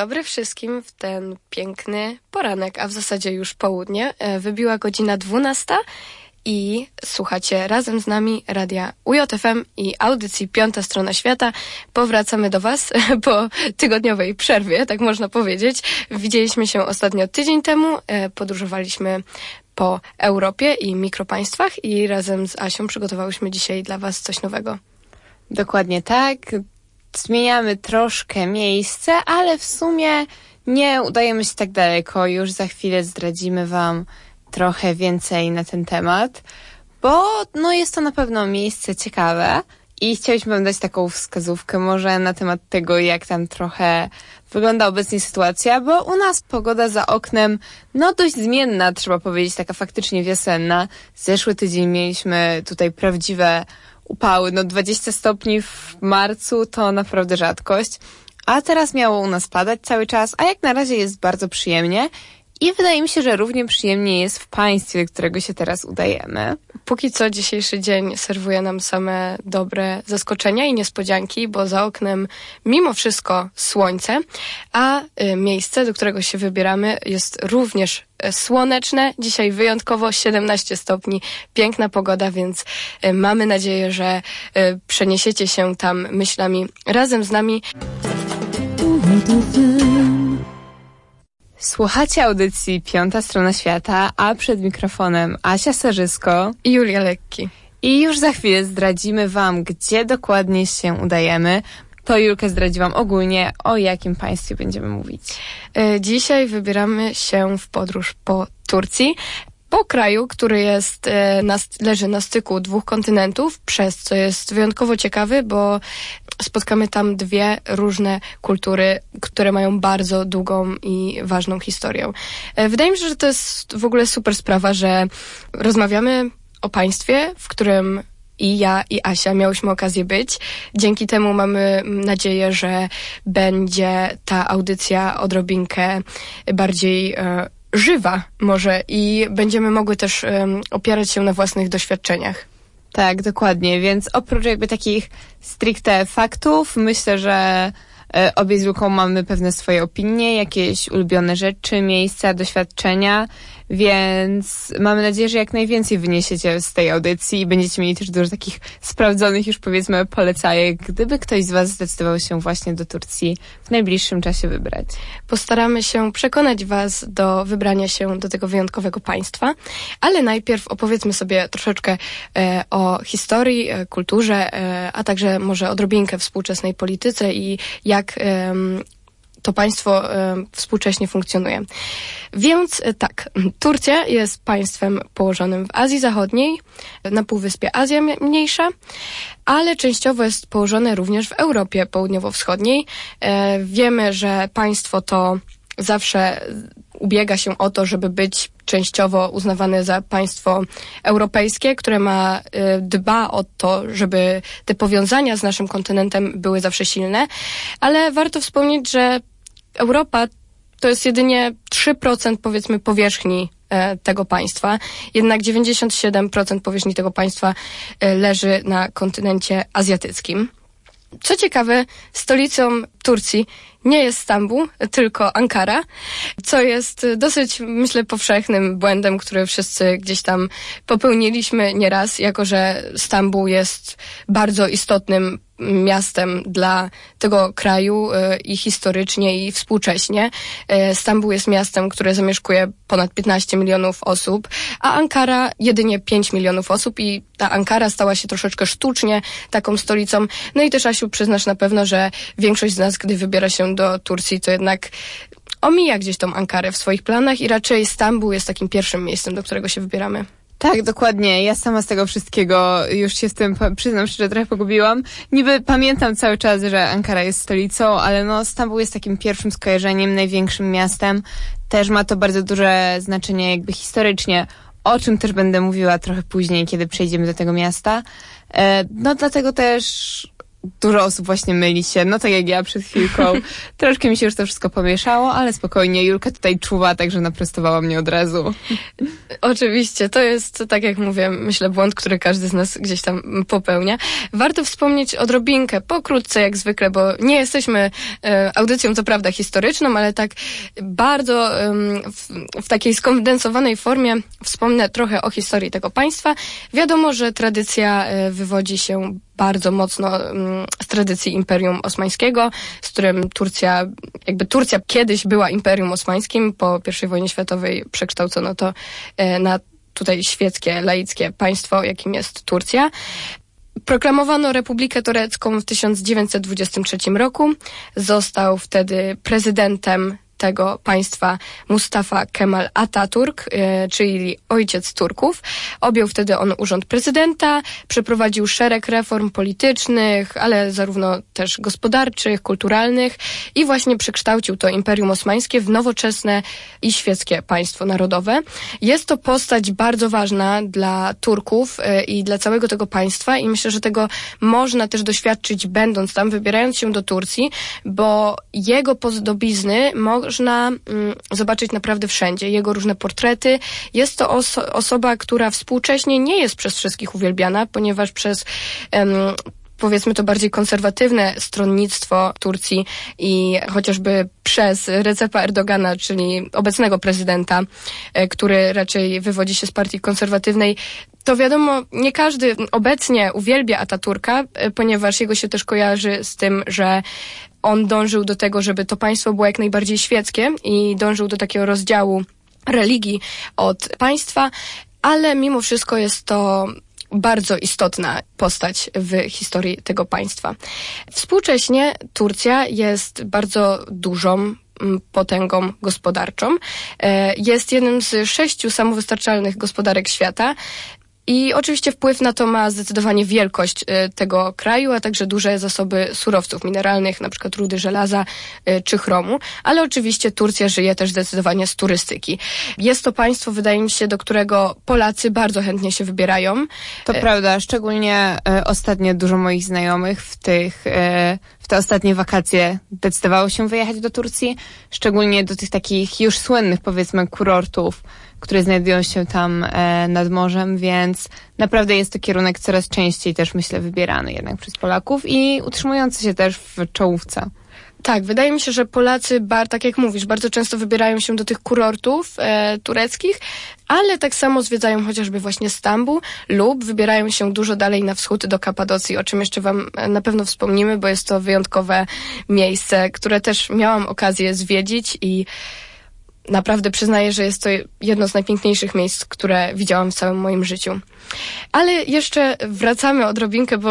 dobry wszystkim w ten piękny poranek, a w zasadzie już południe. E, wybiła godzina 12 i słuchacie razem z nami radia UJFM i audycji Piąta Strona Świata. Powracamy do Was po tygodniowej przerwie, tak można powiedzieć. Widzieliśmy się ostatnio tydzień temu, e, podróżowaliśmy po Europie i mikropaństwach i razem z Asią przygotowałyśmy dzisiaj dla Was coś nowego. Dokładnie tak. Zmieniamy troszkę miejsce, ale w sumie nie udajemy się tak daleko. Już za chwilę zdradzimy Wam trochę więcej na ten temat, bo no jest to na pewno miejsce ciekawe i chcieliśmy Wam dać taką wskazówkę może na temat tego, jak tam trochę wygląda obecnie sytuacja, bo u nas pogoda za oknem, no dość zmienna, trzeba powiedzieć, taka faktycznie wiosenna. Zeszły tydzień mieliśmy tutaj prawdziwe upały, no 20 stopni w marcu to naprawdę rzadkość. A teraz miało u nas padać cały czas, a jak na razie jest bardzo przyjemnie i wydaje mi się, że równie przyjemnie jest w państwie, do którego się teraz udajemy. Póki co dzisiejszy dzień serwuje nam same dobre zaskoczenia i niespodzianki, bo za oknem mimo wszystko słońce, a y, miejsce, do którego się wybieramy jest również y, słoneczne. Dzisiaj wyjątkowo 17 stopni, piękna pogoda, więc y, mamy nadzieję, że przeniesiecie się tam myślami razem z nami. Słuchacie audycji Piąta Strona Świata, a przed mikrofonem Asia Sarzysko i Julia Lekki. I już za chwilę zdradzimy Wam, gdzie dokładnie się udajemy. To Julka zdradzi Wam ogólnie, o jakim państwie będziemy mówić. E, dzisiaj wybieramy się w podróż po Turcji po kraju, który jest, e, na, leży na styku dwóch kontynentów, przez co jest wyjątkowo ciekawy, bo spotkamy tam dwie różne kultury, które mają bardzo długą i ważną historię. E, wydaje mi się, że to jest w ogóle super sprawa, że rozmawiamy o państwie, w którym i ja i Asia miałyśmy okazję być. Dzięki temu mamy nadzieję, że będzie ta audycja odrobinkę bardziej e, żywa może i będziemy mogły też um, opierać się na własnych doświadczeniach. Tak, dokładnie. Więc oprócz jakby takich stricte faktów, myślę, że e, obie z Luką mamy pewne swoje opinie, jakieś ulubione rzeczy, miejsca, doświadczenia więc mamy nadzieję, że jak najwięcej wyniesiecie z tej audycji i będziecie mieli też dużo takich sprawdzonych już powiedzmy polecajek, gdyby ktoś z Was zdecydował się właśnie do Turcji w najbliższym czasie wybrać. Postaramy się przekonać Was do wybrania się do tego wyjątkowego państwa, ale najpierw opowiedzmy sobie troszeczkę e, o historii, e, kulturze, e, a także może odrobinkę współczesnej polityce i jak to państwo e, współcześnie funkcjonuje. Więc e, tak, Turcja jest państwem położonym w Azji Zachodniej, na Półwyspie Azja Mniejsza, ale częściowo jest położone również w Europie Południowo-Wschodniej. E, wiemy, że państwo to zawsze ubiega się o to, żeby być częściowo uznawane za państwo europejskie, które ma, dba o to, żeby te powiązania z naszym kontynentem były zawsze silne, ale warto wspomnieć, że Europa to jest jedynie 3% powiedzmy powierzchni e, tego państwa. Jednak 97% powierzchni tego państwa leży na kontynencie azjatyckim. Co ciekawe, stolicą Turcji nie jest Stambuł, tylko Ankara, co jest dosyć, myślę, powszechnym błędem, który wszyscy gdzieś tam popełniliśmy nieraz, jako że Stambuł jest bardzo istotnym miastem dla tego kraju e, i historycznie i współcześnie. E, Stambuł jest miastem, które zamieszkuje ponad 15 milionów osób, a Ankara jedynie 5 milionów osób i ta Ankara stała się troszeczkę sztucznie taką stolicą. No i też Asiu przyznasz na pewno, że większość z nas, gdy wybiera się do Turcji, to jednak omija gdzieś tą Ankarę w swoich planach i raczej Stambuł jest takim pierwszym miejscem, do którego się wybieramy. Tak, dokładnie. Ja sama z tego wszystkiego już się w tym, przyznam szczerze, trochę pogubiłam. Niby pamiętam cały czas, że Ankara jest stolicą, ale no Stambuł jest takim pierwszym skojarzeniem, największym miastem. Też ma to bardzo duże znaczenie jakby historycznie, o czym też będę mówiła trochę później, kiedy przejdziemy do tego miasta. E, no dlatego też dużo osób właśnie myli się, no tak jak ja przed chwilką. Troszkę mi się już to wszystko pomieszało, ale spokojnie, Julka tutaj czuwa, także naprostowała mnie od razu. Oczywiście, to jest, tak jak mówię, myślę, błąd, który każdy z nas gdzieś tam popełnia. Warto wspomnieć odrobinkę, pokrótce jak zwykle, bo nie jesteśmy e, audycją, co prawda, historyczną, ale tak bardzo e, w, w takiej skondensowanej formie wspomnę trochę o historii tego państwa. Wiadomo, że tradycja e, wywodzi się bardzo mocno mm, z tradycji Imperium Osmańskiego, z którym Turcja, jakby Turcja kiedyś była Imperium Osmańskim, po I wojnie światowej przekształcono to e, na tutaj świeckie, laickie państwo, jakim jest Turcja. Proklamowano Republikę Turecką w 1923 roku. Został wtedy prezydentem tego państwa Mustafa Kemal Atatürk, e, czyli ojciec Turków. Objął wtedy on urząd prezydenta, przeprowadził szereg reform politycznych, ale zarówno też gospodarczych, kulturalnych i właśnie przekształcił to Imperium Osmańskie w nowoczesne i świeckie państwo narodowe. Jest to postać bardzo ważna dla Turków e, i dla całego tego państwa i myślę, że tego można też doświadczyć będąc tam, wybierając się do Turcji, bo jego podobizny można mm, zobaczyć naprawdę wszędzie. Jego różne portrety. Jest to oso osoba, która współcześnie nie jest przez wszystkich uwielbiana, ponieważ przez um, powiedzmy to bardziej konserwatywne stronnictwo Turcji i chociażby przez Recepa Erdogana, czyli obecnego prezydenta, e, który raczej wywodzi się z partii konserwatywnej, to wiadomo, nie każdy obecnie uwielbia Ataturka, e, ponieważ jego się też kojarzy z tym, że on dążył do tego, żeby to państwo było jak najbardziej świeckie i dążył do takiego rozdziału religii od państwa, ale mimo wszystko jest to bardzo istotna postać w historii tego państwa. Współcześnie Turcja jest bardzo dużą mm, potęgą gospodarczą. E, jest jednym z sześciu samowystarczalnych gospodarek świata. I oczywiście wpływ na to ma zdecydowanie wielkość y, tego kraju, a także duże zasoby surowców mineralnych, na przykład rudy żelaza y, czy chromu, ale oczywiście Turcja żyje też zdecydowanie z turystyki. Jest to państwo, wydaje mi się, do którego Polacy bardzo chętnie się wybierają. To e, prawda, szczególnie e, ostatnio dużo moich znajomych w tych e, w te ostatnie wakacje decydowało się wyjechać do Turcji, szczególnie do tych takich już słynnych, powiedzmy, kurortów, które znajdują się tam e, nad morzem, więc naprawdę jest to kierunek coraz częściej też, myślę, wybierany jednak przez Polaków i utrzymujący się też w czołówce. Tak, wydaje mi się, że Polacy, bar, tak jak mówisz, bardzo często wybierają się do tych kurortów e, tureckich, ale tak samo zwiedzają chociażby właśnie Stambuł lub wybierają się dużo dalej na wschód do Kapadocji, o czym jeszcze Wam e, na pewno wspomnimy, bo jest to wyjątkowe miejsce, które też miałam okazję zwiedzić i naprawdę przyznaję, że jest to jedno z najpiękniejszych miejsc, które widziałam w całym moim życiu. Ale jeszcze wracamy odrobinkę, bo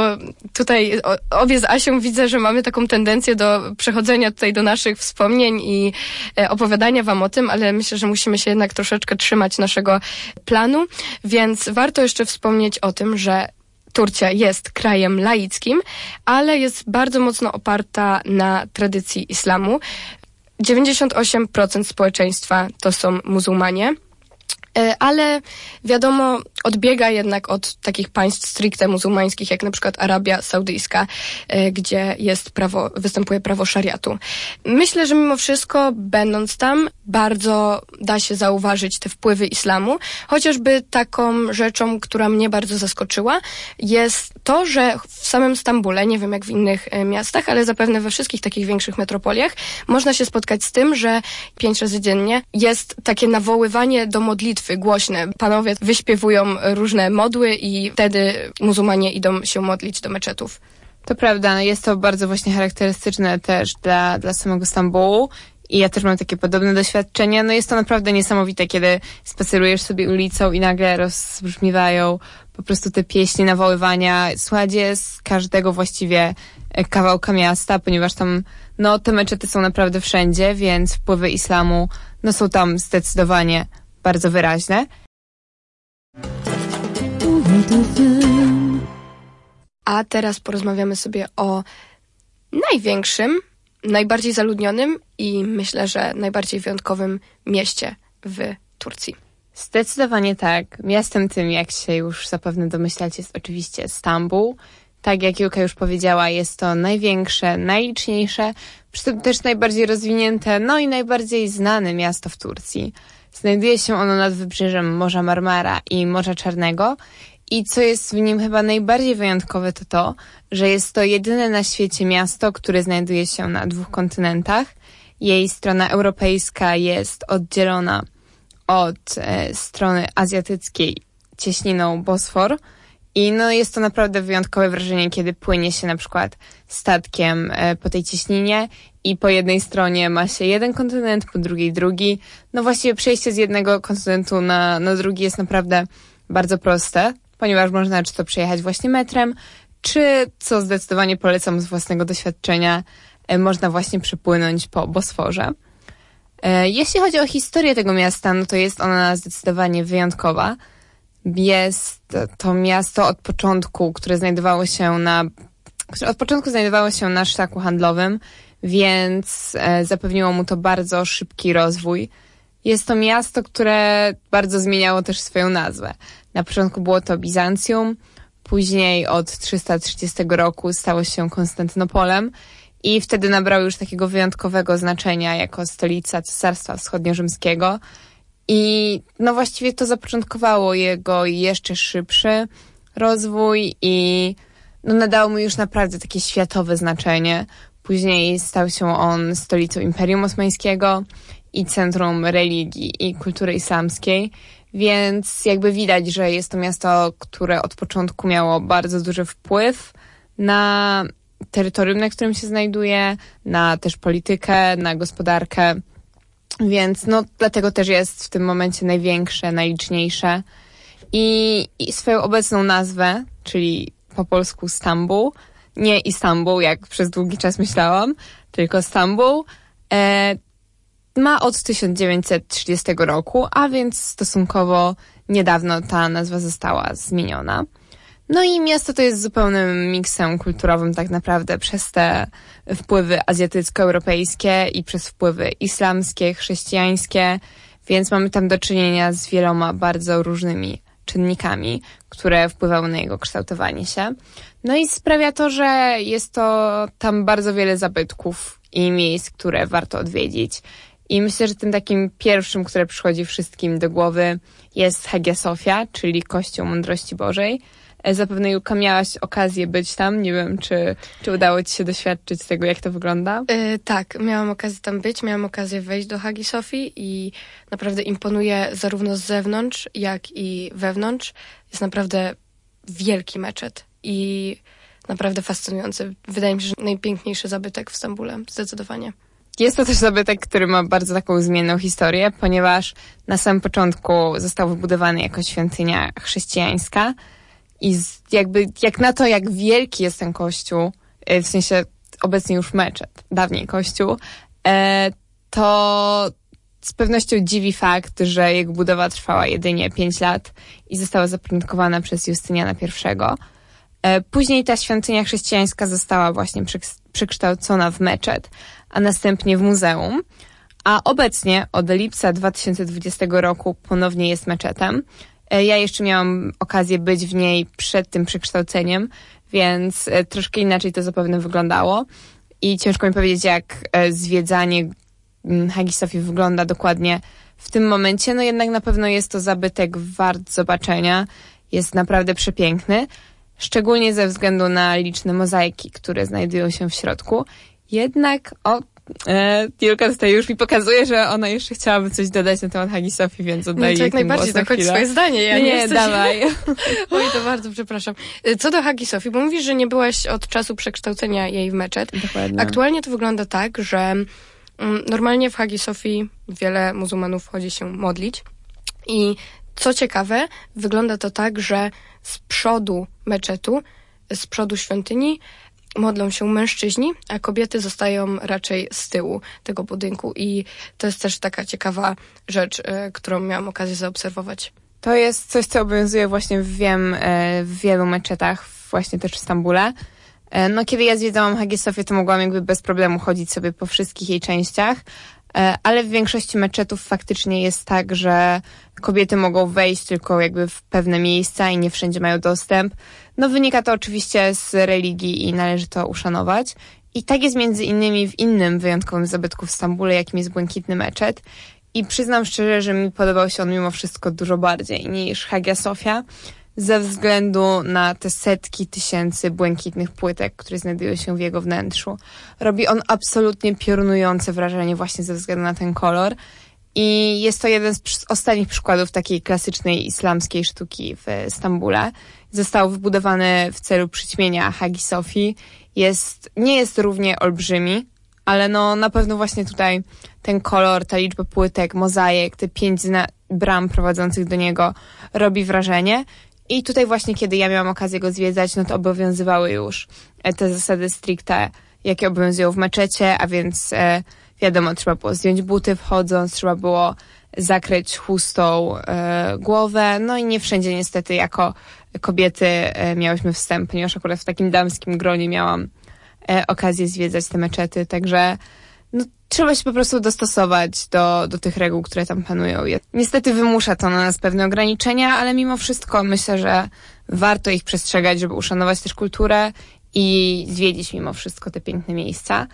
tutaj obie z Asią widzę, że mamy taką tendencję do przechodzenia tutaj do naszych wspomnień i e, opowiadania wam o tym, ale myślę, że musimy się jednak troszeczkę trzymać naszego planu, więc warto jeszcze wspomnieć o tym, że Turcja jest krajem laickim, ale jest bardzo mocno oparta na tradycji islamu. 98% społeczeństwa to są muzułmanie. E, ale wiadomo, odbiega jednak od takich państw stricte muzułmańskich, jak na przykład Arabia Saudyjska, e, gdzie jest prawo, występuje prawo szariatu. Myślę, że mimo wszystko, będąc tam, bardzo da się zauważyć te wpływy islamu. Chociażby taką rzeczą, która mnie bardzo zaskoczyła, jest to, że w samym Stambule, nie wiem jak w innych e, miastach, ale zapewne we wszystkich takich większych metropoliach, można się spotkać z tym, że pięć razy dziennie jest takie nawoływanie do modlitwy głośne. Panowie wyśpiewują różne modły i wtedy muzułmanie idą się modlić do meczetów. To prawda, no jest to bardzo właśnie charakterystyczne też dla, dla samego Stambułu. I ja też mam takie podobne doświadczenia. No jest to naprawdę niesamowite, kiedy spacerujesz sobie ulicą i nagle rozbrzmiewają po prostu te pieśni, nawoływania. Słuchajcie z każdego właściwie e, kawałka miasta, ponieważ tam, no, te meczety są naprawdę wszędzie, więc wpływy islamu, no, są tam zdecydowanie bardzo wyraźne. A teraz porozmawiamy sobie o największym, najbardziej zaludnionym i myślę, że najbardziej wyjątkowym mieście w Turcji. Zdecydowanie tak. Miastem tym, jak się już zapewne domyślacie, jest oczywiście Stambuł. Tak jak Juka już powiedziała, jest to największe, najliczniejsze, przy tym też najbardziej rozwinięte, no i najbardziej znane miasto w Turcji. Znajduje się ono nad wybrzeżem Morza Marmara i Morza Czarnego i co jest w nim chyba najbardziej wyjątkowe to to, że jest to jedyne na świecie miasto, które znajduje się na dwóch kontynentach. Jej strona europejska jest oddzielona od e, strony azjatyckiej cieśniną Bosfor. I no jest to naprawdę wyjątkowe wrażenie, kiedy płynie się na przykład statkiem e, po tej cieśninie i po jednej stronie ma się jeden kontynent, po drugiej drugi. No właściwie przejście z jednego kontynentu na, na drugi jest naprawdę bardzo proste, ponieważ można czy to przejechać właśnie metrem, czy, co zdecydowanie polecam z własnego doświadczenia, e, można właśnie przepłynąć po Bosforze. E, jeśli chodzi o historię tego miasta, no to jest ona zdecydowanie wyjątkowa. Jest to miasto od początku, które znajdowało się na, które od początku znajdowało się na szlaku handlowym, więc e, zapewniło mu to bardzo szybki rozwój. Jest to miasto, które bardzo zmieniało też swoją nazwę. Na początku było to Bizancjum, później od 330 roku stało się Konstantynopolem i wtedy nabrał już takiego wyjątkowego znaczenia jako stolica Cesarstwa Wschodnio-Rzymskiego. I no właściwie to zapoczątkowało jego jeszcze szybszy rozwój i no nadało mu już naprawdę takie światowe znaczenie. Później stał się on stolicą Imperium Osmańskiego i centrum religii i kultury islamskiej, więc jakby widać, że jest to miasto, które od początku miało bardzo duży wpływ na terytorium, na którym się znajduje, na też politykę, na gospodarkę. Więc no, dlatego też jest w tym momencie największe, najliczniejsze. I, I swoją obecną nazwę, czyli po polsku Stambuł, nie Istanbul, jak przez długi czas myślałam, tylko Stambuł, e, ma od 1930 roku, a więc stosunkowo niedawno ta nazwa została zmieniona. No i miasto to jest zupełnym miksem kulturowym tak naprawdę przez te wpływy azjatycko-europejskie i przez wpływy islamskie, chrześcijańskie, więc mamy tam do czynienia z wieloma bardzo różnymi czynnikami, które wpływały na jego kształtowanie się. No i sprawia to, że jest to tam bardzo wiele zabytków i miejsc, które warto odwiedzić. I myślę, że tym takim pierwszym, które przychodzi wszystkim do głowy jest Hagia Sofia, czyli Kościół Mądrości Bożej. E, zapewne Julka miałaś okazję być tam. Nie wiem, czy, czy udało ci się doświadczyć tego, jak to wygląda? Yy, tak, miałam okazję tam być, miałam okazję wejść do Hagi Sofii i naprawdę imponuje zarówno z zewnątrz, jak i wewnątrz. Jest naprawdę wielki meczet i naprawdę fascynujący. Wydaje mi się, że najpiękniejszy zabytek w Stambule, zdecydowanie. Jest to też zabytek, który ma bardzo taką zmienną historię, ponieważ na samym początku został wybudowany jako świątynia chrześcijańska i jakby jak na to, jak wielki jest ten kościół, e, w sensie obecnie już meczet, dawniej kościół, e, to z pewnością dziwi fakt, że jego budowa trwała jedynie 5 lat i została zapoczątkowana przez Justyniana I. E, później ta świątynia chrześcijańska została właśnie przekształcona w meczet, a następnie w muzeum, a obecnie od lipca 2020 roku ponownie jest meczetem. E, ja jeszcze miałam okazję być w niej przed tym przekształceniem, więc e, troszkę inaczej to zapewne wyglądało. I ciężko mi powiedzieć, jak e, zwiedzanie mm, Hagi Sofii wygląda dokładnie w tym momencie. No jednak na pewno jest to zabytek wart zobaczenia. Jest naprawdę przepiękny, szczególnie ze względu na liczne mozaiki, które znajdują się w środku. Jednak, o, E, Julka tutaj już mi pokazuje, że ona jeszcze chciałaby coś dodać na temat Hagi Sofii, więc oddaję no, jak najbardziej, dokończ swoje zdanie. Ja nie, nie dawaj. Oj, to bardzo przepraszam. E, co do Hagi Sofii, bo mówisz, że nie byłaś od czasu przekształcenia jej w meczet. Dokładnie. Aktualnie to wygląda tak, że mm, normalnie w Hagi Sofii wiele muzułmanów chodzi się modlić i co ciekawe, wygląda to tak, że z przodu meczetu, z przodu świątyni modlą się mężczyźni, a kobiety zostają raczej z tyłu tego budynku i to jest też taka ciekawa rzecz, e, którą miałam okazję zaobserwować. To jest coś, co obowiązuje właśnie, wiem, e, w wielu meczetach, właśnie też w Stambule. E, no, kiedy ja zwiedzałam Hagię Sofię, to mogłam jakby bez problemu chodzić sobie po wszystkich jej częściach. E, ale w większości meczetów faktycznie jest tak, że kobiety mogą wejść tylko jakby w pewne miejsca i nie wszędzie mają dostęp. No wynika to oczywiście z religii i należy to uszanować. I tak jest między innymi w innym wyjątkowym zabytku w Stambule, jakim jest Błękitny Meczet. I przyznam szczerze, że mi podobał się on mimo wszystko dużo bardziej niż Hagia Sofia, ze względu na te setki tysięcy błękitnych płytek, które znajdują się w jego wnętrzu. Robi on absolutnie piorunujące wrażenie właśnie ze względu na ten kolor. I jest to jeden z ostatnich przykładów takiej klasycznej islamskiej sztuki w Stambule. Został wybudowany w celu przyćmienia Hagi Sofii. Jest, nie jest równie olbrzymi, ale no na pewno właśnie tutaj ten kolor, ta liczba płytek, mozaik, te pięć bram prowadzących do niego robi wrażenie. I tutaj właśnie, kiedy ja miałam okazję go zwiedzać, no to obowiązywały już e, te zasady stricte, jakie obowiązują w meczecie, a więc e, wiadomo, trzeba było zdjąć buty wchodząc, trzeba było zakryć chustą e, głowę, no i nie wszędzie niestety jako kobiety e, miałyśmy wstęp, ponieważ akurat w takim damskim gronie miałam e, okazję zwiedzać te meczety, także no, trzeba się po prostu dostosować do, do tych reguł, które tam panują. Niestety wymusza to na nas pewne ograniczenia, ale mimo wszystko myślę, że warto ich przestrzegać, żeby uszanować też kulturę i zwiedzić mimo wszystko te piękne miejsca.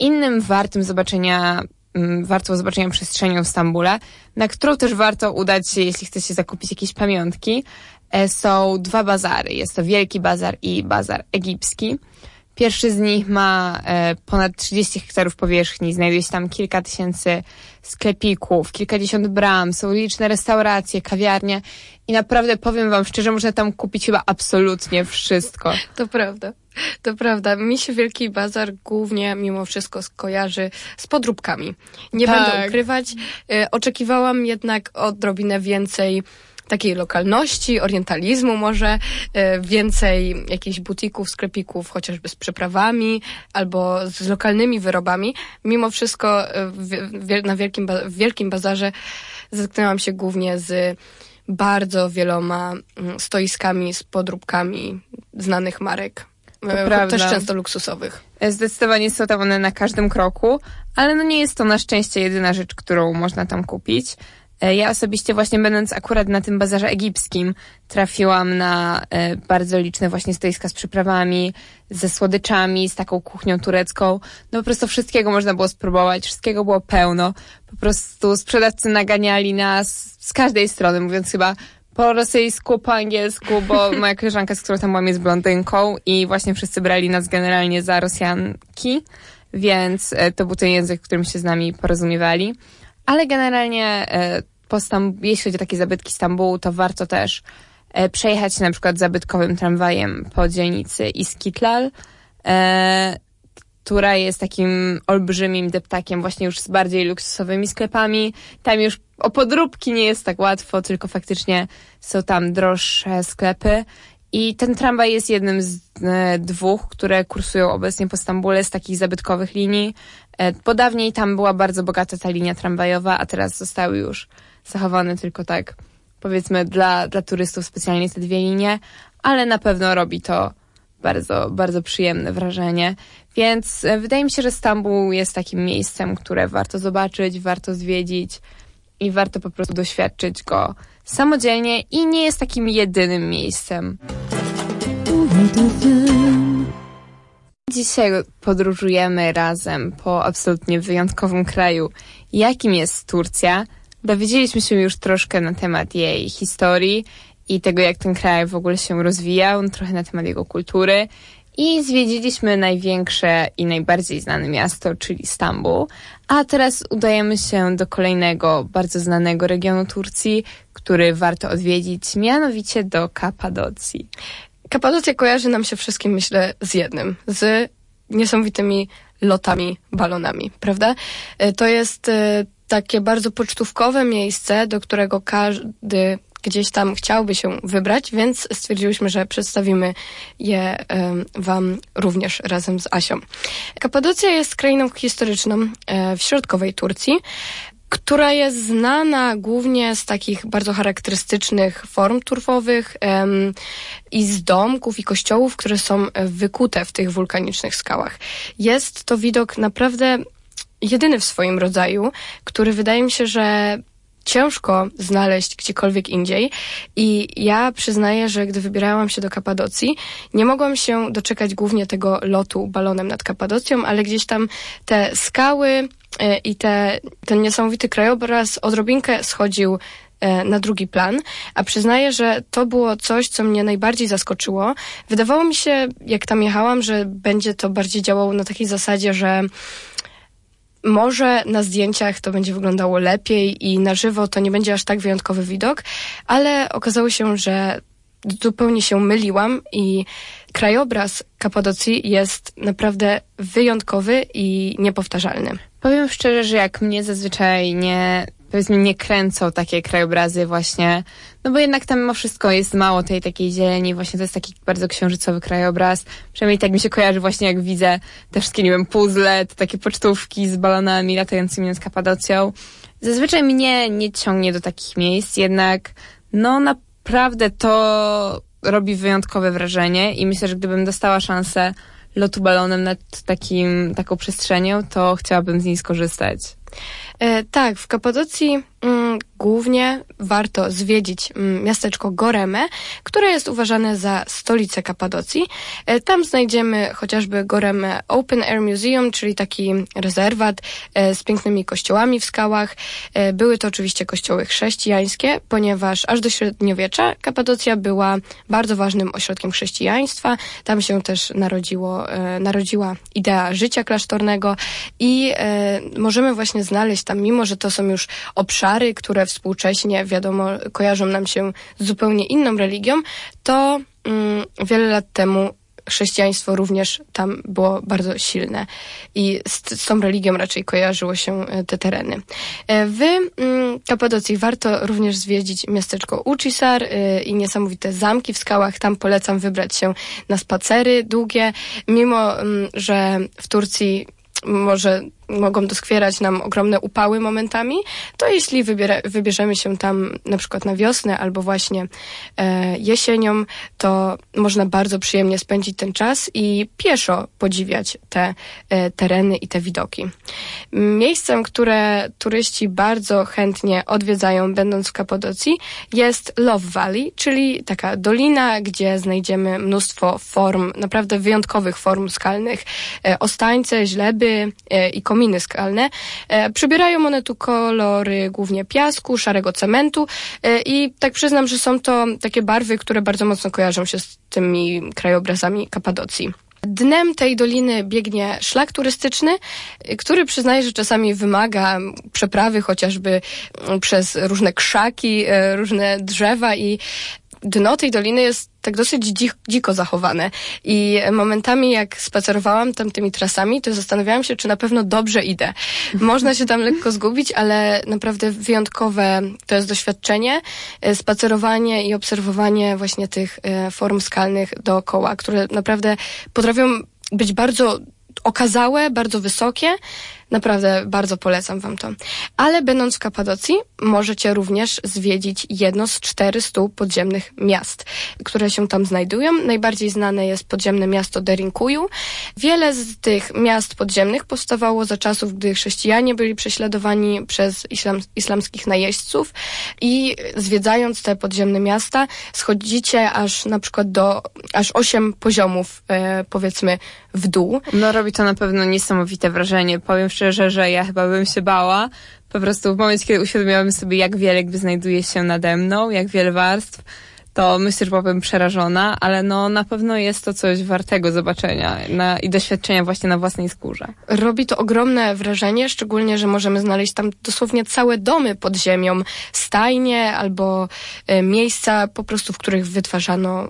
Innym wartym zobaczenia, mm, warto zobaczenia przestrzenią w Stambule, na którą też warto udać się, jeśli chce się zakupić jakieś pamiątki, e, są dwa bazary. Jest to Wielki Bazar i Bazar Egipski. Pierwszy z nich ma e, ponad 30 hektarów powierzchni, znajduje się tam kilka tysięcy sklepików, kilkadziesiąt bram, są liczne restauracje, kawiarnie i naprawdę powiem wam szczerze, można tam kupić chyba absolutnie wszystko. To prawda. To prawda. Mi się Wielki Bazar głównie mimo wszystko skojarzy z podróbkami. Nie tak. będę ukrywać. E, oczekiwałam jednak odrobinę więcej takiej lokalności, orientalizmu może, e, więcej jakichś butików, sklepików, chociażby z przyprawami albo z lokalnymi wyrobami. Mimo wszystko e, na wielkim, w Wielkim Bazarze zetknęłam się głównie z bardzo wieloma mm, stoiskami z podróbkami znanych marek. To e, też często luksusowych. Zdecydowanie są tam one na każdym kroku, ale no nie jest to na szczęście jedyna rzecz, którą można tam kupić. E, ja osobiście właśnie będąc akurat na tym bazarze egipskim trafiłam na e, bardzo liczne właśnie stoiska z przyprawami, ze słodyczami, z taką kuchnią turecką. No po prostu wszystkiego można było spróbować, wszystkiego było pełno. Po prostu sprzedawcy naganiali nas z każdej strony, mówiąc chyba po rosyjsku, po angielsku, bo moja koleżanka, z którą tam byłam, jest blondynką i właśnie wszyscy brali nas generalnie za Rosjanki, więc e, to był ten język, którym się z nami porozumiewali. Ale generalnie e, po Stamb- jeśli chodzi o takie zabytki Stambułu, to warto też e, przejechać na przykład zabytkowym tramwajem po dzielnicy Iskitlal, e, która jest takim olbrzymim deptakiem właśnie już z bardziej luksusowymi sklepami. Tam już o podróbki nie jest tak łatwo, tylko faktycznie są tam droższe sklepy. I ten tramwaj jest jednym z dwóch, które kursują obecnie po Stambule z takich zabytkowych linii. E, bo dawniej tam była bardzo bogata ta linia tramwajowa, a teraz zostały już zachowane tylko tak, powiedzmy, dla, dla turystów specjalnie te dwie linie, ale na pewno robi to bardzo, bardzo przyjemne wrażenie. Więc e, wydaje mi się, że Stambuł jest takim miejscem, które warto zobaczyć, warto zwiedzić i warto po prostu doświadczyć go samodzielnie i nie jest takim jedynym miejscem. Dzisiaj podróżujemy razem po absolutnie wyjątkowym kraju, jakim jest Turcja. Dowiedzieliśmy się już troszkę na temat jej historii i tego, jak ten kraj w ogóle się rozwijał, trochę na temat jego kultury. I zwiedziliśmy największe i najbardziej znane miasto, czyli Stambuł. A teraz udajemy się do kolejnego, bardzo znanego regionu Turcji, który warto odwiedzić, mianowicie do Kapadocji. Kapadocja kojarzy nam się wszystkim, myślę, z jednym, z niesamowitymi lotami, balonami, prawda? E, to jest e, takie bardzo pocztówkowe miejsce, do którego każdy gdzieś tam chciałby się wybrać, więc stwierdziłyśmy, że przedstawimy je um, Wam również razem z Asią. Kapadocja jest krainą historyczną e, w środkowej Turcji która jest znana głównie z takich bardzo charakterystycznych form turfowych i z domków i kościołów, które są wykute w tych wulkanicznych skałach. Jest to widok naprawdę jedyny w swoim rodzaju, który wydaje mi się, że ciężko znaleźć gdziekolwiek indziej. I ja przyznaję, że gdy wybierałam się do Kapadocji, nie mogłam się doczekać głównie tego lotu balonem nad Kapadocją, ale gdzieś tam te skały e, i te, ten niesamowity krajobraz odrobinkę schodził e, na drugi plan, a przyznaję, że to było coś, co mnie najbardziej zaskoczyło. Wydawało mi się, jak tam jechałam, że będzie to bardziej działało na takiej zasadzie, że może na zdjęciach to będzie wyglądało lepiej i na żywo to nie będzie aż tak wyjątkowy widok, ale okazało się, że zupełnie się myliłam i krajobraz Kapadocji jest naprawdę wyjątkowy i niepowtarzalny. Powiem szczerze, że jak mnie zazwyczaj nie powiedzmy nie kręcą takie krajobrazy właśnie, no bo jednak tam mimo wszystko jest mało tej takiej zieleni, właśnie to jest taki bardzo księżycowy krajobraz, przynajmniej tak mi się kojarzy właśnie jak widzę te wszystkie, nie wiem, puzzle, te takie pocztówki z balonami latającymi nad Kapadocją. Zazwyczaj mnie nie ciągnie do takich miejsc, jednak no naprawdę to robi wyjątkowe wrażenie i myślę, że gdybym dostała szansę lotu balonem nad takim, taką przestrzenią, to chciałabym z niej skorzystać. E, tak, w Kapadocji mm, głównie warto zwiedzić mm, miasteczko Goreme, które jest uważane za stolicę Kapadocji. E, tam znajdziemy chociażby Goreme Open Air Museum, czyli taki rezerwat e, z pięknymi kościołami w skałach. E, były to oczywiście kościoły chrześcijańskie, ponieważ aż do średniowiecza Kapadocja była bardzo ważnym ośrodkiem chrześcijaństwa. Tam się też narodziło, narodziła idea życia klasztornego i możemy właśnie znaleźć tam, mimo że to są już obszary, które współcześnie, wiadomo, kojarzą nam się z zupełnie inną religią, to mm, wiele lat temu chrześcijaństwo również tam było bardzo silne i z, z, tą religią raczej kojarzyło się e, te tereny. E, w mm, Kapadocji warto również zwiedzić miasteczko Ucisar e, i niesamowite zamki w skałach. Tam polecam wybrać się na spacery długie, mimo mm, że w Turcji może mogą doskwierać nam ogromne upały momentami, to jeśli wybiera, wybierzemy się tam na przykład na wiosnę albo właśnie e, jesienią, to można bardzo przyjemnie spędzić ten czas i pieszo podziwiać te e, tereny i te widoki. Miejscem, które turyści bardzo chętnie odwiedzają, będąc w Kapodocji, jest Love Valley, czyli taka dolina, gdzie znajdziemy mnóstwo form, naprawdę wyjątkowych form skalnych, e, ostańce, źleby e, i kominy skalne. E, przybierają one tu kolory głównie piasku, szarego cementu e, i tak przyznam, że są to takie barwy, które bardzo mocno kojarzą się z tymi krajobrazami Kapadocji. Dnem tej doliny biegnie szlak turystyczny, który przyznaję, że czasami wymaga przeprawy chociażby przez różne krzaki, e, różne drzewa i dno tej doliny jest tak dosyć dzik, dziko zachowane. I momentami, jak spacerowałam tam tymi trasami, to zastanawiałam się, czy na pewno dobrze idę. Można się tam lekko zgubić, ale naprawdę wyjątkowe to jest doświadczenie, e, spacerowanie i obserwowanie właśnie tych e, form skalnych dookoła, które naprawdę potrafią być bardzo okazałe, bardzo wysokie, Naprawdę bardzo polecam Wam to. Ale będąc w Kapadocji, możecie również zwiedzić jedno z 400 podziemnych miast, które się tam znajdują. Najbardziej znane jest podziemne miasto Derinkuju. Wiele z tych miast podziemnych powstawało za czasów, gdy chrześcijanie byli prześladowani przez islam, islamskich najeźdźców i zwiedzając te podziemne miasta, schodzicie aż na przykład do aż 8 poziomów, e, powiedzmy, w dół. No robi to na pewno niesamowite wrażenie. Powiem szczerze, że ja chyba bym się bała. Po prostu w momencie, kiedy uświadomiłabym sobie, jak wiele znajduje się nade mną, jak wiele warstw, to myślę, że byłabym przerażona, ale no na pewno jest to coś wartego zobaczenia na, i doświadczenia właśnie na własnej skórze. Robi to ogromne wrażenie, szczególnie, że możemy znaleźć tam dosłownie całe domy pod ziemią, stajnie albo y, miejsca po prostu, w których wytwarzano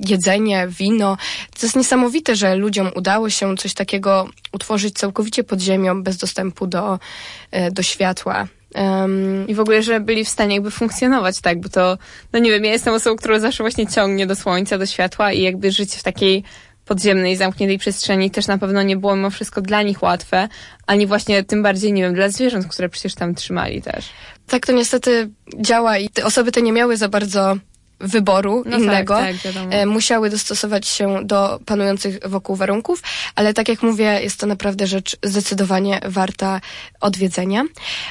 jedzenie, wino. To jest niesamowite, że ludziom udało się coś takiego utworzyć całkowicie pod ziemią, bez dostępu do, e, do światła. Um, I w ogóle, że byli w stanie jakby funkcjonować, tak, bo to, no nie wiem, ja jestem osobą, która zawsze właśnie ciągnie do słońca, do światła i jakby życie w takiej podziemnej, zamkniętej przestrzeni też na pewno nie było mimo wszystko dla nich łatwe, ani właśnie tym bardziej, nie wiem, dla zwierząt, które przecież tam trzymali też. Tak to niestety działa i te osoby te nie miały za bardzo wyboru No innego. Tak, tak, musiały dostosować się do panujących wokół warunków, ale tak jak mówię, jest to naprawdę rzecz zdecydowanie warta odwiedzenia.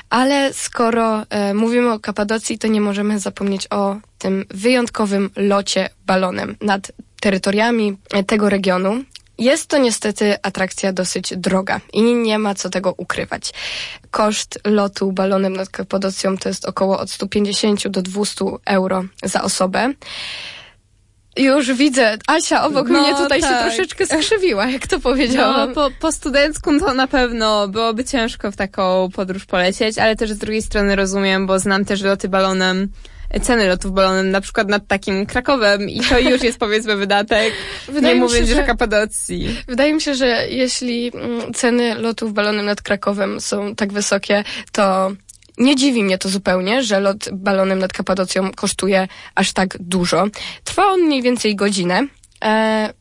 Ale skoro e, mówimy o Kapadocji, to nie możemy zapomnieć o tym wyjątkowym locie balonem nad terytoriami tego regionu. Jest to niestety atrakcja dosyć droga i nie ma co tego ukrywać. Koszt lotu balonem nad Kapadocją to jest około od 150 do 200 euro za osobę. Już widzę, Asia obok No, mnie tutaj się tak. troszeczkę skrzywiła, jak to No, powiedziałam. po, po studencku to na pewno byłoby ciężko w taką podróż polecieć, ale też z drugiej strony rozumiem, bo znam też loty balonem, ceny lotów balonem, na przykład nad takim Krakowem i to już jest powiedzmy wydatek, Wydaje nie mi mówiąc się, już że- o Kapadocji. Wydaje mi się, że jeśli mm, ceny lotów balonem nad Krakowem są tak wysokie, to nie dziwi mnie to zupełnie, że lot balonem nad Kapadocją kosztuje aż tak dużo. Trwa on mniej więcej godzinę. E,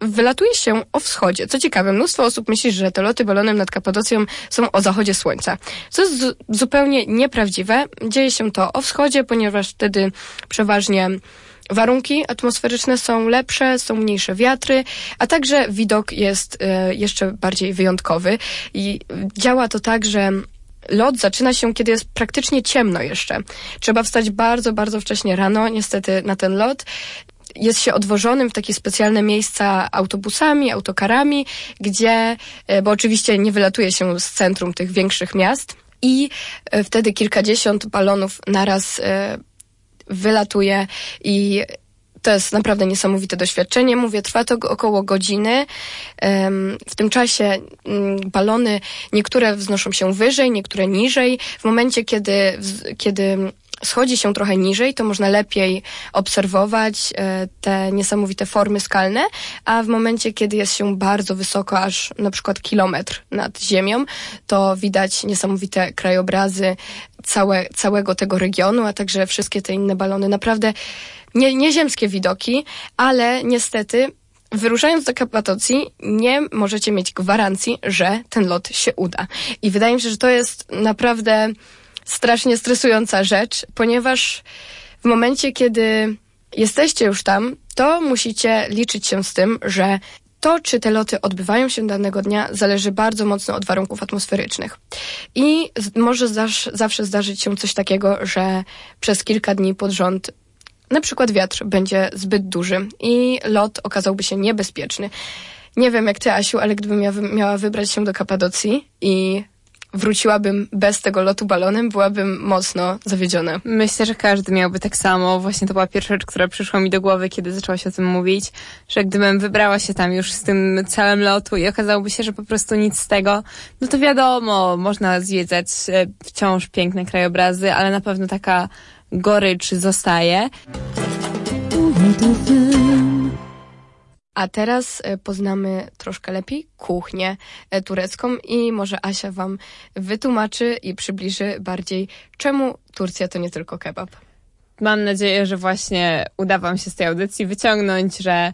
Wylatuje się o wschodzie. Co ciekawe, mnóstwo osób myśli, że te loty balonem nad Kapadocją są o zachodzie słońca. Co jest zu- zupełnie nieprawdziwe. Dzieje się to o wschodzie, ponieważ wtedy przeważnie warunki atmosferyczne są lepsze, są mniejsze wiatry, a także widok jest e, jeszcze bardziej wyjątkowy. I działa to tak, że lot zaczyna się, kiedy jest praktycznie ciemno jeszcze. Trzeba wstać bardzo, bardzo wcześnie rano, niestety, na ten lot jest się odwożonym w takie specjalne miejsca autobusami, autokarami, gdzie, e, bo oczywiście nie wylatuje się z centrum tych większych miast i e, wtedy kilkadziesiąt balonów naraz e, wylatuje i to jest naprawdę niesamowite doświadczenie. Mówię, trwa to około godziny. W tym czasie mm, balony niektóre wznoszą się wyżej, niektóre niżej. W momencie, kiedy, kiedy schodzi się trochę niżej, to można lepiej obserwować e, te niesamowite formy skalne, a w momencie, kiedy jest się bardzo wysoko, aż na przykład kilometr nad ziemią, to widać niesamowite krajobrazy całe, całego tego regionu, a także wszystkie te inne balony. Naprawdę nie, nieziemskie widoki, ale niestety Wyruszając do Kapadocji, nie możecie mieć gwarancji, że ten lot się uda. I wydaje mi się, że to jest naprawdę strasznie stresująca rzecz, ponieważ w momencie, kiedy jesteście już tam, to musicie liczyć się z tym, że to, czy te loty odbywają się danego dnia, zależy bardzo mocno od warunków atmosferycznych. I może zasz, zawsze zdarzyć się coś takiego, że przez kilka dni pod rząd na przykład wiatr będzie zbyt duży i lot okazałby się niebezpieczny. Nie wiem jak ty, Asiu, ale gdybym ja miała wybrać się do Kapadocji i wróciłabym bez tego lotu balonem, byłabym mocno zawiedziona. Myślę, że każdy miałby tak samo. Właśnie to była pierwsza rzecz, która przyszła mi do głowy, kiedy zaczęła się o tym mówić, że gdybym wybrała się tam już z tym celem lotu i okazałoby się, że po prostu nic z tego, no to wiadomo, można zwiedzać e, wciąż piękne krajobrazy, ale na pewno taka gorycz zostaje. A teraz e, poznamy troszkę lepiej kuchnię e, turecką i może Asia wam wytłumaczy i przybliży bardziej, czemu Turcja to nie tylko kebab. Mam nadzieję, że właśnie uda wam się z tej audycji wyciągnąć, że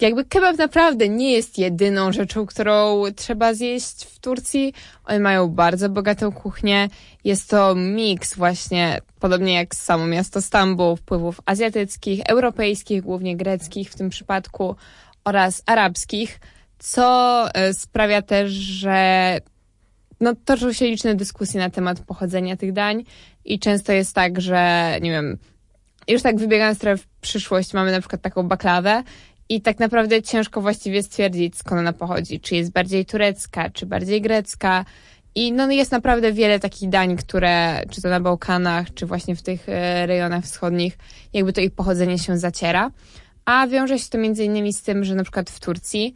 jakby kebab naprawdę nie jest jedyną rzeczą, którą trzeba zjeść w Turcji. Oni mają bardzo bogatą kuchnię. Jest to miks właśnie, podobnie jak samo miasto Stambuł, wpływów azjatyckich, europejskich, głównie greckich w tym przypadku oraz arabskich, co e, sprawia też, że no, toczą się liczne dyskusje na temat pochodzenia tych dań i często jest tak, że nie wiem, już tak wybiegając trochę w przyszłość, mamy na przykład taką baklawę i tak naprawdę ciężko właściwie stwierdzić, skąd ona pochodzi. Czy jest bardziej turecka, czy bardziej grecka. I no, jest naprawdę wiele takich dań, które, czy to na Bałkanach, czy właśnie w tych e, rejonach wschodnich, jakby to ich pochodzenie się zaciera. A wiąże się to między innymi z tym, że na przykład w Turcji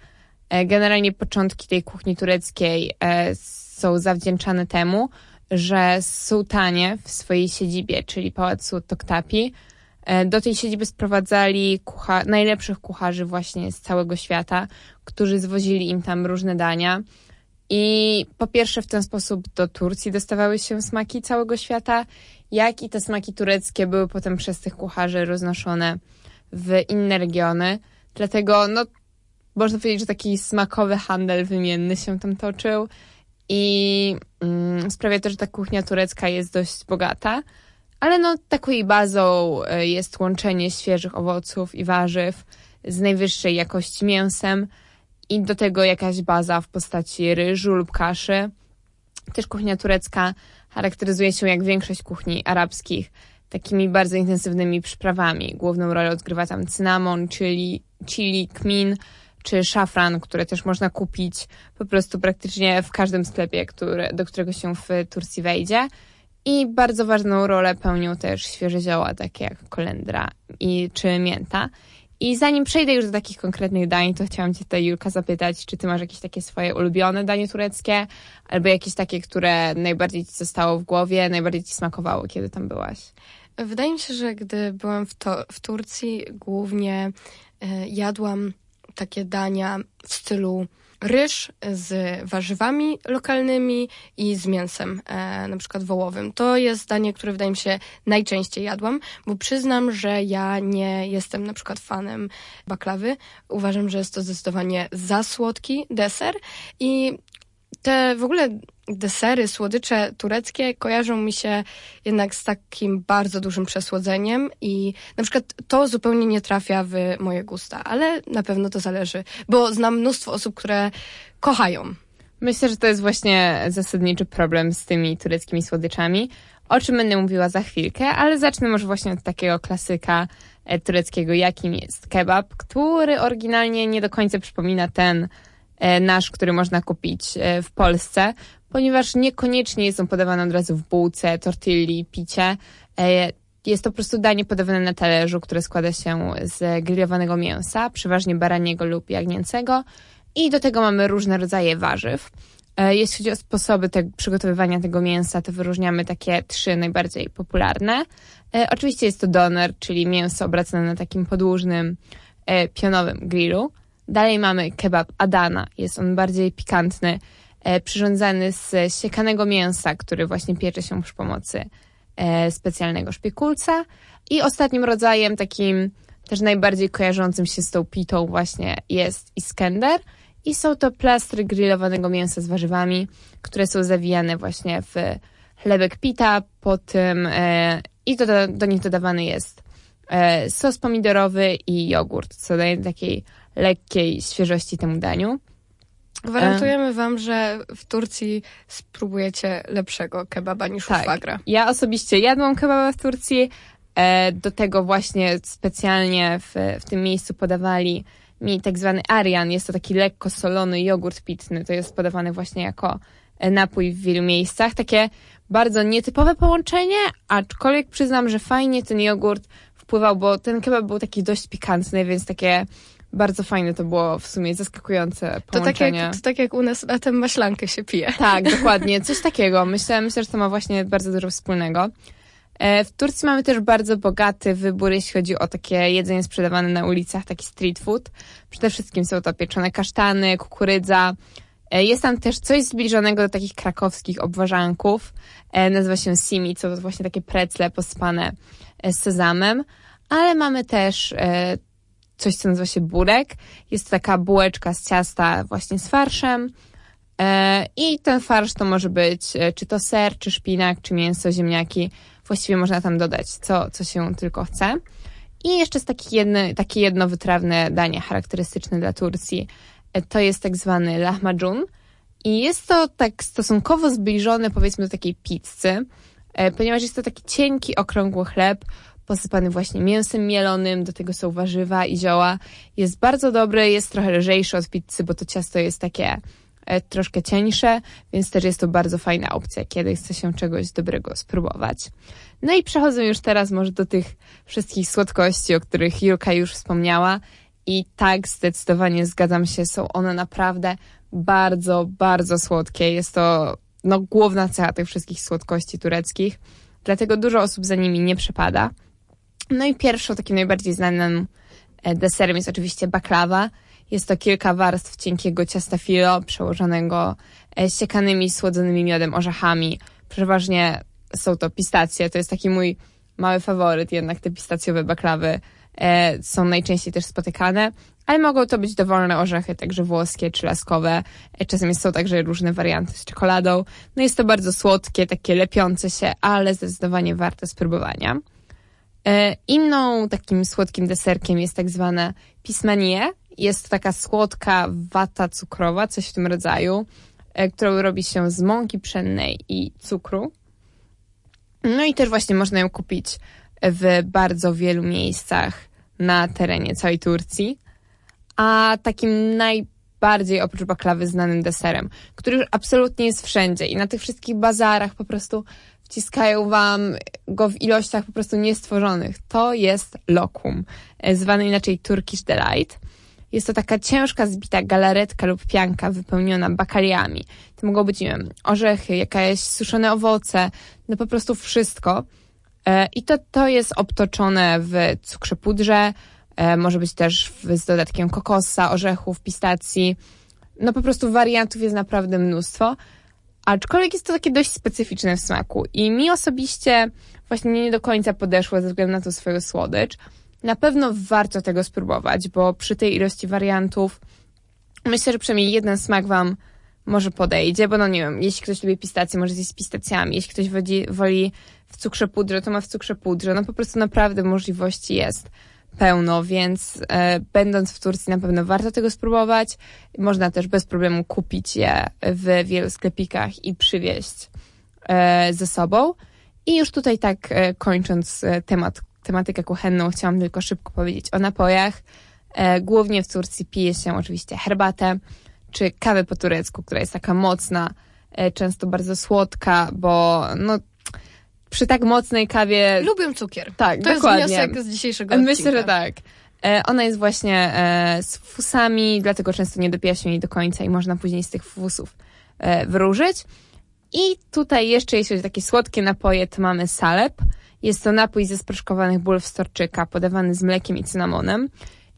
e, generalnie początki tej kuchni tureckiej e, są zawdzięczane temu, że sułtanie w swojej siedzibie, czyli pałacu Toktapi, e, do tej siedziby sprowadzali kucha- najlepszych kucharzy właśnie z całego świata, którzy zwozili im tam różne dania. I po pierwsze w ten sposób do Turcji dostawały się smaki całego świata, jak i te smaki tureckie były potem przez tych kucharzy roznoszone w inne regiony. Dlatego, no, można powiedzieć, że taki smakowy handel wymienny się tam toczył i mm, sprawia to, że ta kuchnia turecka jest dość bogata, Ale no taką jej bazą e, jest łączenie świeżych owoców i warzyw z najwyższej jakości mięsem i do tego jakaś baza w postaci ryżu lub kaszy. Też kuchnia turecka charakteryzuje się jak większość kuchni arabskich takimi bardzo intensywnymi przyprawami. Główną rolę odgrywa tam cynamon, chili, chili kmin czy szafran, które też można kupić po prostu praktycznie w każdym sklepie, który, do którego się w Turcji wejdzie. I bardzo ważną rolę pełnią też świeże zioła, takie jak kolendra i, czy mięta. I zanim przejdę już do takich konkretnych dań, to chciałam Cię tutaj, Julka, zapytać, czy Ty masz jakieś takie swoje ulubione danie tureckie, albo jakieś takie, które najbardziej Ci zostało w głowie, najbardziej Ci smakowało, kiedy tam byłaś? Wydaje mi się, że gdy byłam w, to, w Turcji, głównie y, jadłam takie dania w stylu ryż z warzywami lokalnymi i z mięsem, e, na przykład wołowym. To jest danie, które wydaje mi się najczęściej jadłam, bo przyznam, że ja nie jestem na przykład fanem baklawy. Uważam, że jest to zdecydowanie za słodki deser i te w ogóle desery, słodycze tureckie kojarzą mi się jednak z takim bardzo dużym przesłodzeniem i na przykład to zupełnie nie trafia w moje gusta, ale na pewno to zależy, bo znam mnóstwo osób, które kochają. Myślę, że to jest właśnie zasadniczy problem z tymi tureckimi słodyczami, o czym będę mówiła za chwilkę, ale zacznę może właśnie od takiego klasyka e, tureckiego, jakim jest kebab, który oryginalnie nie do końca przypomina ten nasz, który można kupić e, w Polsce, ponieważ niekoniecznie jest on podawany od razu w bułce, tortilli, picie. E, jest to po prostu danie podawane na talerzu, które składa się z grillowanego mięsa, przeważnie baraniego lub jagnięcego i do tego mamy różne rodzaje warzyw. E, jeśli chodzi o sposoby te, przygotowywania tego mięsa, to wyróżniamy takie trzy najbardziej popularne. E, oczywiście jest to doner, czyli mięso obracane na takim podłużnym, pionowym grillu. Dalej mamy kebab Adana, jest on bardziej pikantny, E, przyrządzany z siekanego mięsa, który właśnie piecze się przy pomocy e, specjalnego szpikulca. I ostatnim rodzajem, takim też najbardziej kojarzącym się z tą pitą właśnie jest Iskender. I są to plastry grillowanego mięsa z warzywami, które są zawijane właśnie w chlebek pita, po tym e, i do, do nich dodawany jest sos pomidorowy i jogurt, co daje takiej lekkiej świeżości temu daniu. Gwarantujemy wam, że w Turcji spróbujecie lepszego kebaba niż tak. u szwagra. Ja osobiście jadłam kebaba w Turcji. E, do tego właśnie specjalnie w, w tym miejscu podawali mi tak zwany arian. Jest to taki lekko solony jogurt pitny. To jest podawany właśnie jako e, napój w wielu miejscach. Takie bardzo nietypowe połączenie, aczkolwiek przyznam, że fajnie ten jogurt wpływał, bo ten kebab był taki dość pikantny, więc takie bardzo fajne to było w sumie, zaskakujące połączenie. To tak jak, to tak jak u nas latem maślankę się pije. Tak, dokładnie, coś takiego. Myślę, myślę, że to ma właśnie bardzo dużo wspólnego. E, w Turcji mamy też bardzo bogaty wybór, jeśli chodzi o takie jedzenie sprzedawane na ulicach, taki street food. Przede wszystkim są to pieczone kasztany, kukurydza. E, jest tam też coś zbliżonego do takich krakowskich obwarzanków. E, nazywa się simi, co to właśnie takie precle pospane z sezamem. Ale mamy też coś, co nazywa się burek. Jest taka bułeczka z ciasta właśnie z farszem. E, I ten farsz to może być e, czy to ser, czy szpinak, czy mięso, ziemniaki. Właściwie można tam dodać co, co się tylko chce. I jeszcze jest taki jedno, takie jedno wytrawne danie charakterystyczne dla Turcji. E, to jest tak zwany lahmacun. I jest to tak stosunkowo zbliżone powiedzmy do takiej pizzy, ponieważ jest to taki cienki, okrągły chleb posypany właśnie mięsem mielonym, do tego są warzywa i zioła. Jest bardzo dobry, jest trochę lżejszy od pizzy, bo to ciasto jest takie e, troszkę cieńsze, więc też jest to bardzo fajna opcja, kiedy chce się czegoś dobrego spróbować. No i przechodzę już teraz może do tych wszystkich słodkości, o których Julka już wspomniała. I tak, zdecydowanie zgadzam się, są one naprawdę bardzo, bardzo słodkie. Jest to no, główna cecha tych wszystkich słodkości tureckich, dlatego dużo osób za nimi nie przepada. No i pierwszą, takim najbardziej znanym e, deserem jest oczywiście baklawa. Jest to kilka warstw cienkiego ciasta filo przełożonego e, siekanymi, słodzonymi miodem, orzechami. Przeważnie są to pistacje. To jest taki mój mały faworyt, jednak te pistacjowe baklawy e, są najczęściej też spotykane, ale mogą to być dowolne orzechy, także włoskie czy laskowe. E, czasem są także różne warianty z czekoladą. No jest to bardzo słodkie, takie lepiące się, ale zdecydowanie warte spróbowania. E, inną takim słodkim deserkiem jest tak zwane pismanie. Jest to taka słodka wata cukrowa, coś w tym rodzaju, e, którą robi się z mąki pszennej i cukru. No i też właśnie można ją kupić w bardzo wielu miejscach na terenie całej Turcji. A takim najbardziej oprócz baklawy znanym deserem, który już absolutnie jest wszędzie i na tych wszystkich bazarach po prostu wciskają wam go w ilościach po prostu niestworzonych. To jest lokum, e, zwany inaczej Turkish Delight. Jest to taka ciężka, zbita galaretka lub pianka wypełniona bakaliami. To mogą być, nie wiem, orzechy, jakieś suszone owoce, no po prostu wszystko. E, I to, to jest obtoczone w cukrze pudrze, może być też z dodatkiem kokosa, orzechów, pistacji. No po prostu wariantów jest naprawdę mnóstwo. Aczkolwiek jest to takie dość specyficzne w smaku i mi osobiście właśnie nie do końca podeszło ze względu na to swoją słodycz. Na pewno warto tego spróbować, bo przy tej ilości wariantów myślę, że przynajmniej jeden smak wam może podejdzie, bo no nie wiem, jeśli ktoś lubi pistacje, może zjeść z pistacjami, jeśli ktoś woli, woli w cukrze pudrze, to ma w cukrze pudrze, no po prostu naprawdę możliwości jest pełno, więc e, będąc w Turcji na pewno warto tego spróbować. Można też bez problemu kupić je w wielu sklepikach i przywieźć e, ze sobą. I już tutaj tak e, kończąc e, temat, tematykę kuchenną, chciałam tylko szybko powiedzieć o napojach. E, głównie w Turcji pije się oczywiście herbatę czy kawę po turecku, która jest taka mocna, e, często bardzo słodka, bo no przy tak mocnej kawie... Lubię cukier. Tak, to dokładnie. jest wniosek z dzisiejszego odcinka. Myślę, że tak. E, ona jest właśnie e, z fusami, dlatego często nie dopija się jej do końca i można później z tych fusów e, wyróżyć. I tutaj jeszcze, jeśli chodzi o takie słodkie napoje, to mamy salep. Jest to napój ze sproszkowanych bulw storczyka, podawany z mlekiem i cynamonem.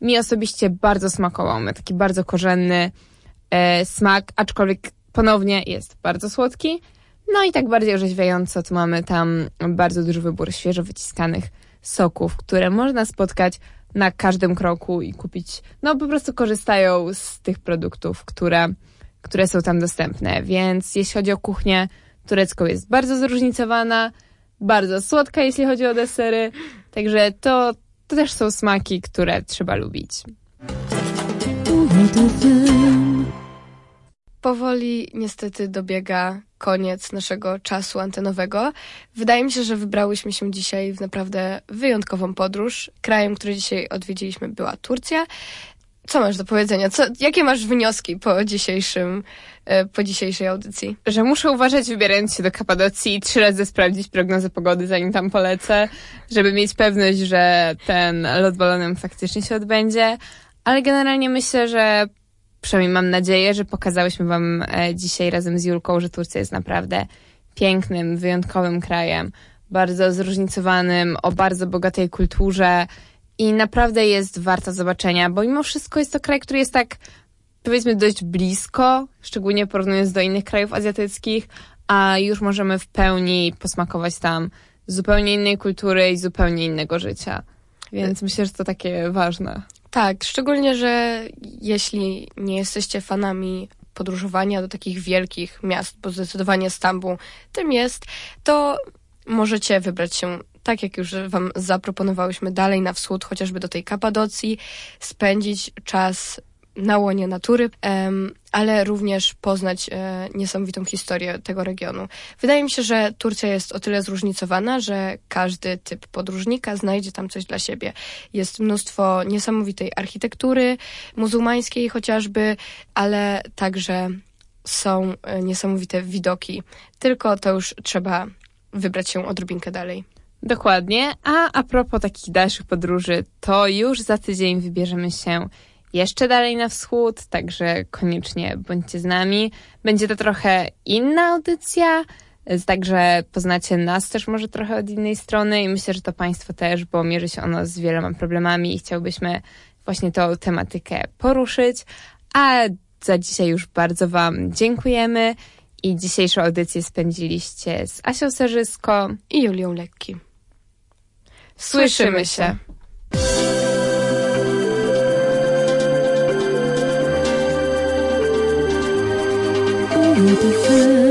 Mi osobiście bardzo smakował. Ma taki bardzo korzenny e, smak, aczkolwiek ponownie jest bardzo słodki. No i tak bardziej orzeźwiająco, to mamy tam bardzo duży wybór świeżo wyciskanych soków, które można spotkać na każdym kroku i kupić. No po prostu korzystają z tych produktów, które, które są tam dostępne. Więc jeśli chodzi o kuchnię turecką, jest bardzo zróżnicowana, bardzo słodka, jeśli chodzi o desery. Także to, to też są smaki, które trzeba lubić. Powoli niestety dobiega koniec naszego czasu antenowego. Wydaje mi się, że wybrałyśmy się dzisiaj w naprawdę wyjątkową podróż. Krajem, który dzisiaj odwiedziliśmy, była Turcja. Co masz do powiedzenia? Co, jakie masz wnioski po dzisiejszym, e, po dzisiejszej audycji? Że muszę uważać, wybierając się do Kapadocji i trzy razy sprawdzić prognozę pogody, zanim tam polecę, żeby mieć pewność, że ten lot balonem faktycznie się odbędzie. Ale generalnie myślę, że przynajmniej mam nadzieję, że pokazałyśmy Wam e, dzisiaj razem z Julką, że Turcja jest naprawdę pięknym, wyjątkowym krajem, bardzo zróżnicowanym, o bardzo bogatej kulturze i naprawdę jest warta zobaczenia, bo mimo wszystko jest to kraj, który jest tak powiedzmy dość blisko, szczególnie porównując do innych krajów azjatyckich, a już możemy w pełni posmakować tam zupełnie innej kultury i zupełnie innego życia. Więc myślę, że to takie ważne. Tak, szczególnie, że jeśli nie jesteście fanami podróżowania do takich wielkich miast, bo zdecydowanie Stambuł tym jest, to możecie wybrać się, tak jak już Wam zaproponowałyśmy, dalej na wschód, chociażby do tej Kapadocji, spędzić czas na łonie natury, ale również poznać e, niesamowitą historię tego regionu. Wydaje mi się, że Turcja jest o tyle zróżnicowana, że każdy typ podróżnika znajdzie tam coś dla siebie. Jest mnóstwo niesamowitej architektury, muzułmańskiej chociażby, ale także są e, niesamowite widoki. Tylko to już trzeba wybrać się odrobinkę dalej. Dokładnie. A a propos takich dalszych podróży, to już za tydzień wybierzemy się jeszcze dalej na wschód, także koniecznie bądźcie z nami. Będzie to trochę inna audycja, także poznacie nas też może trochę od innej strony i myślę, że to Państwo też, bo mierzy się ono z wieloma problemami i chciałbyśmy właśnie tą tematykę poruszyć. A za dzisiaj już bardzo Wam dziękujemy i dzisiejszą audycję spędziliście z Asią Serzysko i Julią Lekki. Słyszymy się. 你的字。